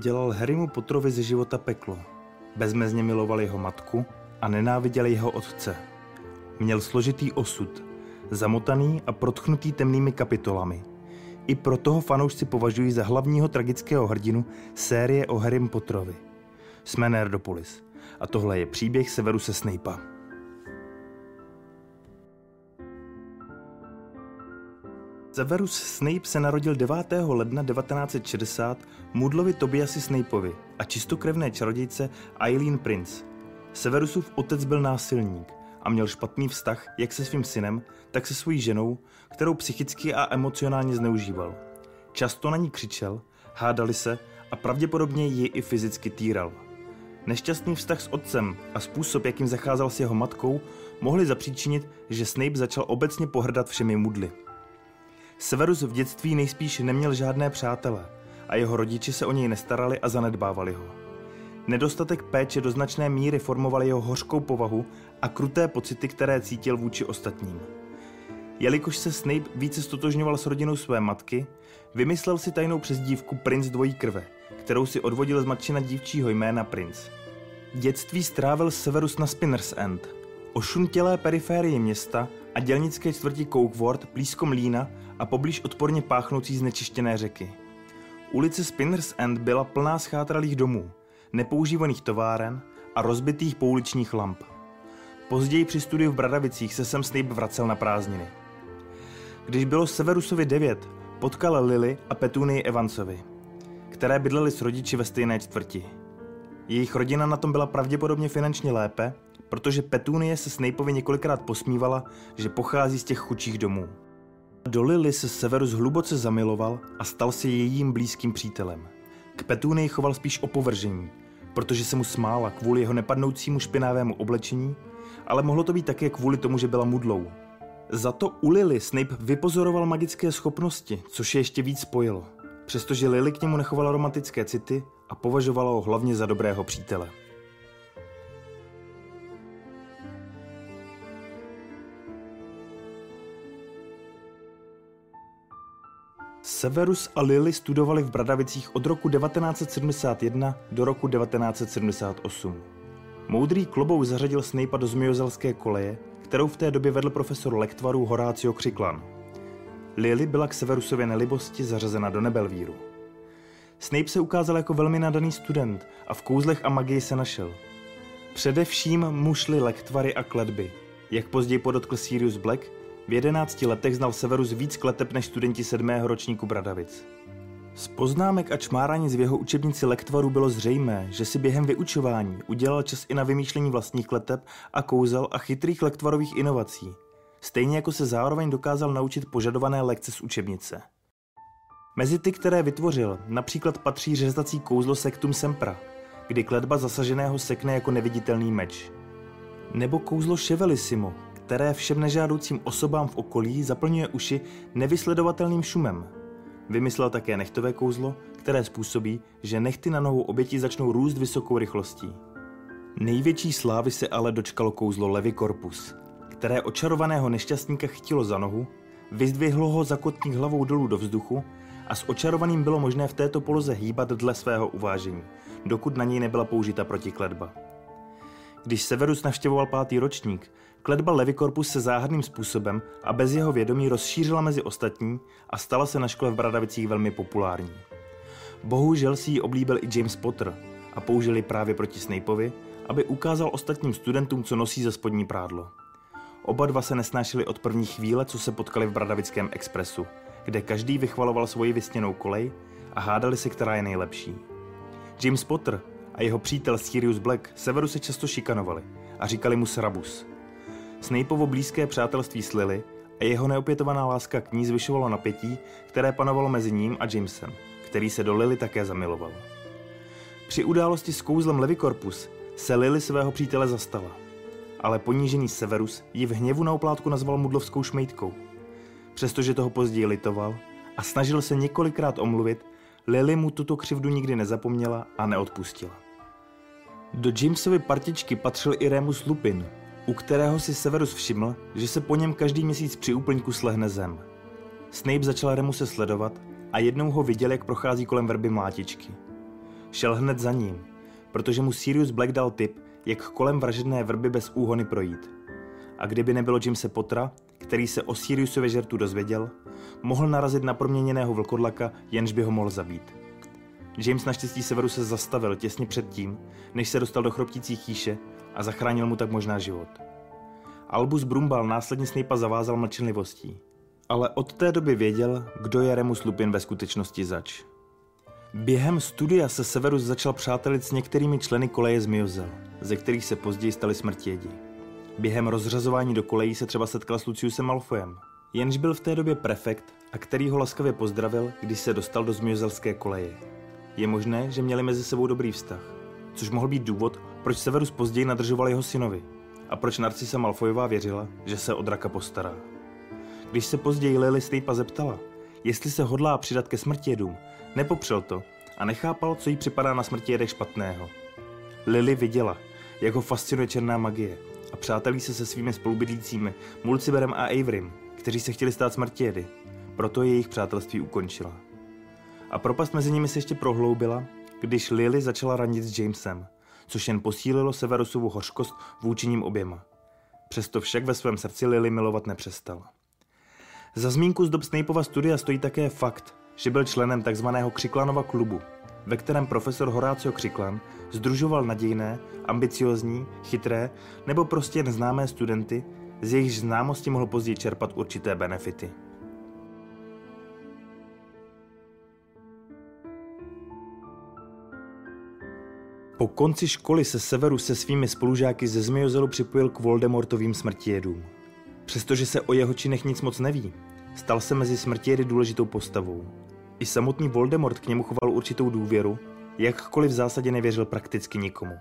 Dělal Harrymu Potterovi ze života peklo. Bezmezně miloval jeho matku a nenáviděl jeho otce. Měl složitý osud, zamotaný a protchnutý temnými kapitolami. I proto ho fanoušci považují za hlavního tragického hrdinu série o Harrym Potterovi. Jsme Nerdopolis a tohle je příběh Severuse Snape'a. Severus Snape se narodil 9. ledna 1960 Mudlovi Tobiasi Snapeovi a čistokrevné čarodějce Eileen Prince. Severusův otec byl násilník a měl špatný vztah jak se svým synem, tak se svojí ženou, kterou psychicky a emocionálně zneužíval. Často na ní křičel, hádali se a pravděpodobně ji i fyzicky týral. Nešťastný vztah s otcem a způsob, jakým zacházel s jeho matkou, mohli zapříčinit, že Snape začal obecně pohrdat všemi mudly. Severus v dětství nejspíš neměl žádné přátele a jeho rodiči se o něj nestarali a zanedbávali ho. Nedostatek péče do značné míry formoval jeho hořkou povahu a kruté pocity, které cítil vůči ostatním. Jelikož se Snape více stotožňoval s rodinou své matky, vymyslel si tajnou přezdívku Prince dvojí krve, kterou si odvodil z matčina dívčího jména Prince. Dětství strávil Severus na Spinners End, ošuntělé periférie města a dělnické čtvrti Cokeworth blízko mlína a poblíž odporně páchnoucí znečištěné řeky. Ulice Spinners End byla plná schátralých domů, nepoužívaných továren a rozbitých pouličních lamp. Později při studiu v Bradavicích se sem Snape vracel na prázdniny. Když bylo Severusovi 9, potkal Lily a Petunii Evansovi, které bydlely s rodiči ve stejné čtvrti. Jejich rodina na tom byla pravděpodobně finančně lépe, protože Petunie se Snapeovi několikrát posmívala, že pochází z těch chudších domů. Do Lily se Severus hluboce zamiloval a stal se jejím blízkým přítelem. K Petunii choval spíš opovržení, protože se mu smála kvůli jeho nepadnoucímu špinavému oblečení, ale mohlo to být také kvůli tomu, že byla mudlou. Za to u Lily Snape vypozoroval magické schopnosti, což je ještě víc spojilo, přestože Lily k němu nechovala romantické city a považovala ho hlavně za dobrého přítele. Severus a Lily studovali v Bradavicích od roku 1971 do roku 1978. Moudrý klobou zařadil Snape'a do zmiozelské koleje, kterou v té době vedl profesor lektvarů Horácio Křiklan. Lily byla k Severusově nelibosti zařazena do Nebelvíru. Snape se ukázal jako velmi nadaný student a v kouzlech a magii se našel. Především mu šly lektvary a kletby. Jak později podotkl Sirius Black, v jedenácti letech znal Severus víc kleteb než studenti sedmého ročníku Bradavic. Z poznámek a čmárání z jeho učebnici lektvaru bylo zřejmé, že si během vyučování udělal čas i na vymýšlení vlastních kleteb a kouzel a chytrých lektvarových inovací. Stejně jako se zároveň dokázal naučit požadované lekce z učebnice. Mezi ty, které vytvořil, například patří řezací kouzlo Sectum Sempra, kdy kletba zasaženého sekne jako neviditelný meč. Nebo kouzlo Chevelissimo, které všem nežádoucím osobám v okolí zaplňuje uši nevysledovatelným šumem. Vymyslel také nechtové kouzlo, které způsobí, že nechty na nohou oběti začnou růst vysokou rychlostí. Největší slávy se ale dočkalo kouzlo Levy Corpus, které očarovaného nešťastníka chytilo za nohu, vyzdvihlo ho zakotník hlavou dolů do vzduchu a s očarovaným bylo možné v této poloze hýbat dle svého uvážení, dokud na něj nebyla použita protikledba. Když Severus navštěvoval pátý ročník, kletba Levikorpus se záhadným způsobem a bez jeho vědomí rozšířila mezi ostatní a stala se na škole v Bradavicích velmi populární. Bohužel si ji oblíbil i James Potter a použili právě proti Snapeovi, aby ukázal ostatním studentům, co nosí za spodní prádlo. Oba dva se nesnášeli od první chvíle, co se potkali v Bradavickém expresu, kde každý vychvaloval svoji vysněnou kolej a hádali si, která je nejlepší. James Potter a jeho přítel Sirius Black Severu se často šikanovali a říkali mu Srabus. Snapeovo blízké přátelství s Lily a jeho neopětovaná láska k ní zvyšovalo napětí, které panovalo mezi ním a Jamesem, který se do Lily také zamiloval. Při události s kouzlem Levicorpus se Lily svého přítele zastala, ale ponížený Severus ji v hněvu na oplátku nazval mudlovskou šmejtkou. Přestože toho později litoval a snažil se několikrát omluvit, Lily mu tuto křivdu nikdy nezapomněla a neodpustila. Do Jamesovy partičky patřil i Remus Lupin, u kterého si Severus všiml, že se po něm každý měsíc při úplňku slehne zem. Snape začal Remuse sledovat a jednou ho viděl, jak prochází kolem verby mlátičky. šel hned za ním, protože mu Sirius Black dal tip, jak kolem vražedné vrby bez úhony projít. A kdyby nebylo Jamese Pottera, který se o Siriusově žertu dozvěděl, mohl narazit na proměněného vlkodlaka, jenž by ho mohl zabít. James naštěstí Severu se zastavil těsně před tím, než se dostal do chroptící chýše a zachránil mu tak možná život. Albus Brumbal následně Snape'a zavázal mlčenlivostí, ale od té doby věděl, kdo je Remus Lupin ve skutečnosti zač. Během studia se Severus začal přátelit s některými členy koleje z Miozel, ze kterých se později stali smrtědi. Během rozřazování do kolejí se třeba setkal s Luciusem Malfoyem, jenž byl v té době prefekt a který ho laskavě pozdravil, když se dostal do zmiozelské koleje. Je možné, že měli mezi sebou dobrý vztah, což mohl být důvod, proč Severus později nadržoval jeho synovi a proč Narcisa Malfoyová věřila, že se o draka postará. Když se později Lily Snape'a zeptala, jestli se hodlá přidat ke smrtědům, nepopřel to a nechápal, co jí připadá na smrtědech špatného. Lily viděla, jak ho fascinuje černá magie a přátelí se se svými spolubydlícími Mulciberem a Averym, kteří se chtěli stát smrtědy, proto jejich přátelství ukončila. A propast mezi nimi se ještě prohloubila, když Lily začala ranit s Jamesem, což jen posílilo Severusovu hořkost vůči ním oběma. Přesto však ve svém srdci Lily milovat nepřestal. Za zmínku z dob Snapeova studia stojí také fakt, že byl členem tzv. Křiklanova klubu, ve kterém profesor Horácio Křiklan združoval nadějné, ambiciozní, chytré nebo prostě neznámé studenty, z jejichž známosti mohl později čerpat určité benefity. Po konci školy se Severus se svými spolužáky ze Zmiozelu připojil k Voldemortovým smrtijedům. Přestože se o jeho činech nic moc neví, stal se mezi smrtijedy důležitou postavou. I samotný Voldemort k němu choval určitou důvěru, jakkoliv v zásadě nevěřil prakticky nikomu.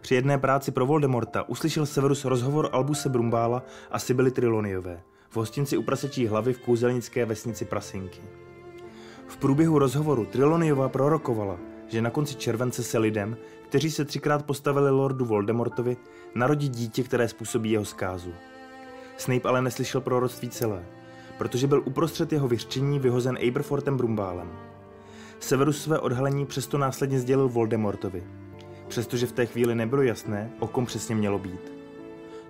Při jedné práci pro Voldemorta uslyšel Severus rozhovor Albuse Brumbála a Sibily Triloniové v hostinci u prasečí hlavy v kouzelnické vesnici Prasinky. V průběhu rozhovoru Triloniova prorokovala, že na konci července se lidem, kteří se třikrát postavili Lordu Voldemortovi, narodí dítě, které způsobí jeho zkázu. Snape ale neslyšel proroctví celé, protože byl uprostřed jeho vyřčení vyhozen Aberfortem Brumbálem. Severus své odhalení přesto následně sdělil Voldemortovi, přestože v té chvíli nebylo jasné, o kom přesně mělo být.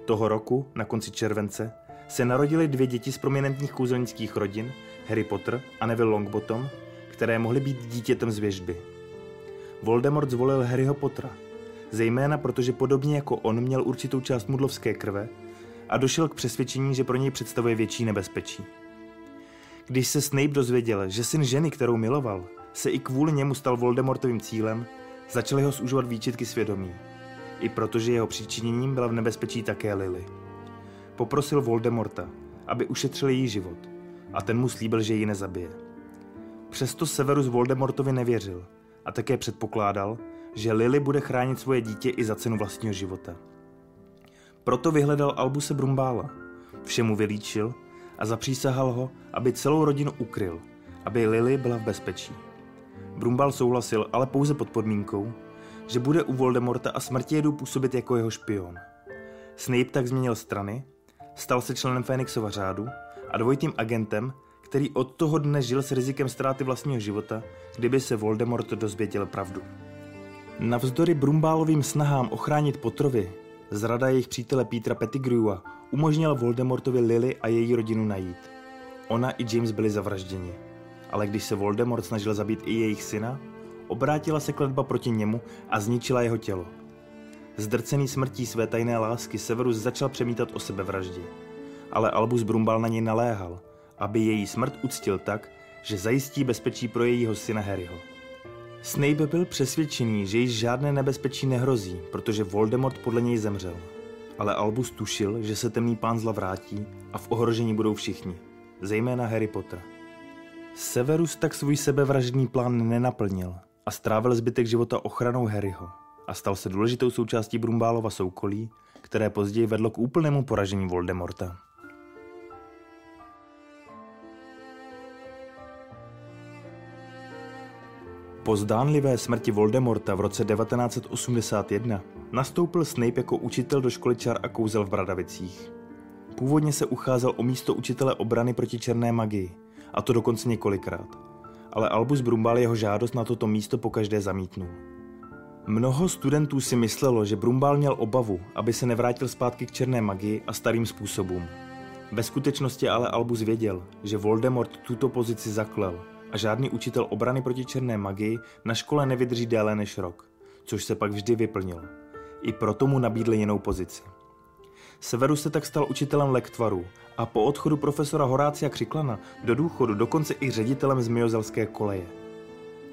Toho roku, na konci července, se narodily dvě děti z prominentních kouzelnických rodin, Harry Potter a Neville Longbottom, které mohly být dítětem z věžby. Voldemort zvolil Harryho Pottera, zejména protože podobně jako on měl určitou část mudlovské krve a došel k přesvědčení, že pro něj představuje větší nebezpečí. Když se Snape dozvěděl, že syn ženy, kterou miloval, se i kvůli němu stal Voldemortovým cílem, začaly ho zúžovat výčitky svědomí. I protože jeho příčiněním byla v nebezpečí také Lily. Poprosil Voldemorta, aby ušetřil její život a ten mu slíbil, že ji nezabije. Přesto Severus Voldemortovi nevěřil a také předpokládal, že Lily bude chránit svoje dítě i za cenu vlastního života. Proto vyhledal Albuse Brumbála, všemu vylíčil a zapřísahal ho, aby celou rodinu ukryl, aby Lily byla v bezpečí. Brumbal souhlasil, ale pouze pod podmínkou, že bude u Voldemorta a smrtědu působit jako jeho špion. Snape tak změnil strany, stal se členem Fénixova řádu a dvojitým agentem, který od toho dne žil s rizikem ztráty vlastního života, kdyby se Voldemort dozvěděl pravdu. Navzdory Brumbálovým snahám ochránit Potrovi, zrada jejich přítele Petra Pettigrewa umožnil Voldemortovi Lily a její rodinu najít. Ona i James byli zavražděni. Ale když se Voldemort snažil zabít i jejich syna, obrátila se kletba proti němu a zničila jeho tělo. Zdrcený smrtí své tajné lásky Severus začal přemítat o sebevraždě. Ale Albus Brumbal na něj naléhal, aby její smrt uctil tak, že zajistí bezpečí pro jejího syna Harryho. Snape byl přesvědčený, že již žádné nebezpečí nehrozí, protože Voldemort podle něj zemřel. Ale Albus tušil, že se temný pán zla vrátí a v ohrožení budou všichni, zejména Harry Potter. Severus tak svůj sebevražedný plán nenaplnil a strávil zbytek života ochranou Harryho a stal se důležitou součástí Brumbálova soukolí, které později vedlo k úplnému poražení Voldemorta. Po zdánlivé smrti Voldemorta v roce 1981 nastoupil Snape jako učitel do školy čar a kouzel v Bradavicích. Původně se ucházel o místo učitele obrany proti černé magii, a to dokonce několikrát. ale Albus Brumbal jeho žádost na toto místo pokaždé zamítnul. Mnoho studentů si myslelo, že Brumbal měl obavu, aby se nevrátil zpátky k černé magii a starým způsobům. Ve skutečnosti ale Albus věděl, že Voldemort tuto pozici zaklel a žádný učitel obrany proti černé magii na škole nevydrží déle než rok, což se pak vždy vyplnilo. I proto mu nabídl jinou pozici. Severus se tak stal učitelem lektvarů a po odchodu profesora Horácia Křiklana do důchodu dokonce i ředitelem zmiozelské koleje.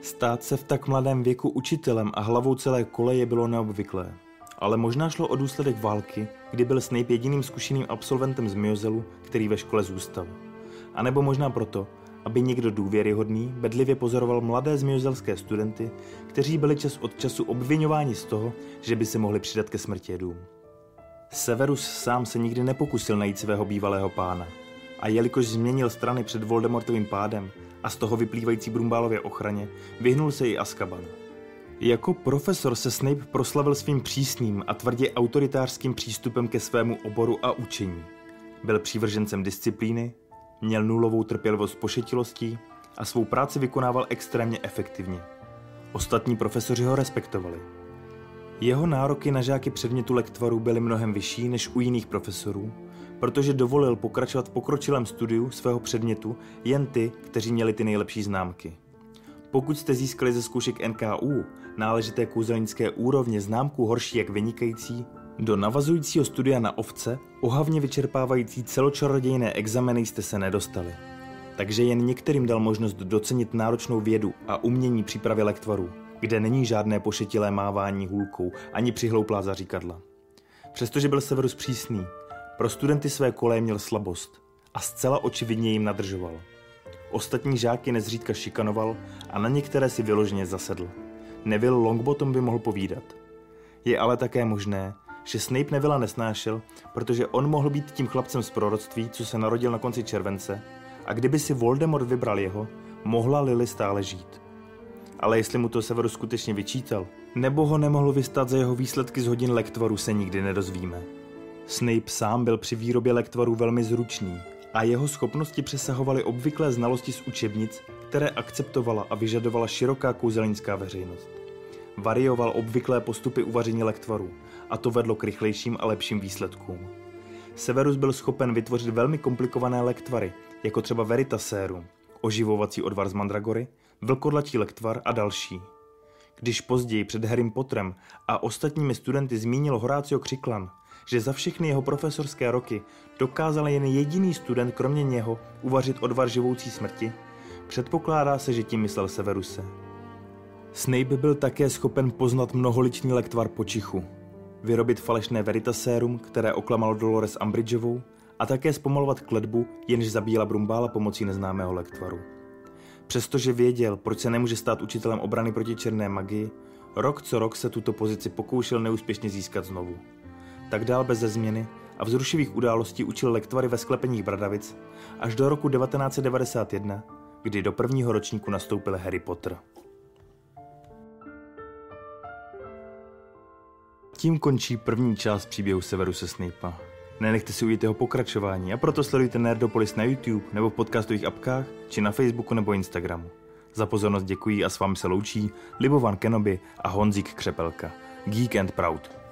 Stát se v tak mladém věku učitelem a hlavou celé koleje bylo neobvyklé. Ale možná šlo o důsledek války, kdy byl Snape jediným zkušeným absolventem z Miozelu, který ve škole zůstal. A nebo možná proto, aby někdo důvěryhodný bedlivě pozoroval mladé zmiozelské studenty, kteří byli čas od času obvinováni z toho, že by se mohli přidat ke smrti dům. Severus sám se nikdy nepokusil najít svého bývalého pána. A jelikož změnil strany před Voldemortovým pádem a z toho vyplývající Brumbálově ochraně, vyhnul se i Azkabanu. Jako profesor se Snape proslavil svým přísným a tvrdě autoritářským přístupem ke svému oboru a učení. Byl přívržencem disciplíny, měl nulovou trpělivost pošetilostí a svou práci vykonával extrémně efektivně. Ostatní profesoři ho respektovali. Jeho nároky na žáky předmětu lektvaru byly mnohem vyšší než u jiných profesorů, protože dovolil pokračovat v pokročilém studiu svého předmětu jen ty, kteří měli ty nejlepší známky. Pokud jste získali ze zkoušek NKU náležité kouzelnické úrovně známku horší jak vynikající, do navazujícího studia na ovce, ohavně vyčerpávající celočarodějné exameny jste se nedostali. Takže jen některým dal možnost docenit náročnou vědu a umění přípravy lektvarů, kde není žádné pošetilé mávání hůlkou ani přihlouplá zaříkadla. Přestože byl Severus přísný, pro studenty své koleje měl slabost a zcela očividně jim nadržoval. Ostatní žáky nezřídka šikanoval a na některé si vyloženě zasedl. Neville Longbottom by mohl povídat. Je ale také možné, že Snape Nevilla nesnášel, protože on mohl být tím chlapcem z proroctví, co se narodil na konci července, a kdyby si Voldemort vybral jeho, mohla Lily stále žít. Ale jestli mu to Severus skutečně vyčítal, nebo ho nemohl vystát za jeho výsledky z hodin lektvaru, se nikdy nedozvíme. Snape sám byl při výrobě lektvarů velmi zručný a jeho schopnosti přesahovaly obvyklé znalosti z učebnic, které akceptovala a vyžadovala široká kouzelnická veřejnost. Varioval obvyklé postupy uvaření lektvarů a to vedlo k rychlejším a lepším výsledkům. Severus byl schopen vytvořit velmi komplikované lektvary, jako třeba Veritaserum, oživovací odvar z mandragory, vlkodlatí lektvar a další. Když později před Harrym Potterem a ostatními studenty zmínil Horácio Křiklan, že za všechny jeho profesorské roky dokázal jen jediný student kromě něho uvařit odvar živoucí smrti, předpokládá se, že tím myslel Severuse. Snape byl také schopen poznat mnoholičný lektvar počichu, vyrobit falešné veritasérum, které oklamalo Dolores Umbridgeovou, a také zpomalovat kledbu, jenž zabíjela Brumbála pomocí neznámého lektvaru. Přestože věděl, proč se nemůže stát učitelem obrany proti černé magii, rok co rok se tuto pozici pokoušel neúspěšně získat znovu. Tak dál bez změny a vzrušivých událostí učil lektvary ve sklepeních Bradavic až do roku 1991, kdy do prvního ročníku nastoupil Harry Potter. Tím končí první část příběhu Severuse Snape'a. Nenechte si ujít jeho pokračování a proto sledujte Nerdopolis na YouTube nebo v podcastových apkách či na Facebooku nebo Instagramu. Za pozornost děkuji a s vámi se loučí Libovan Kenobi a Honzík Křepelka. Geek and Proud.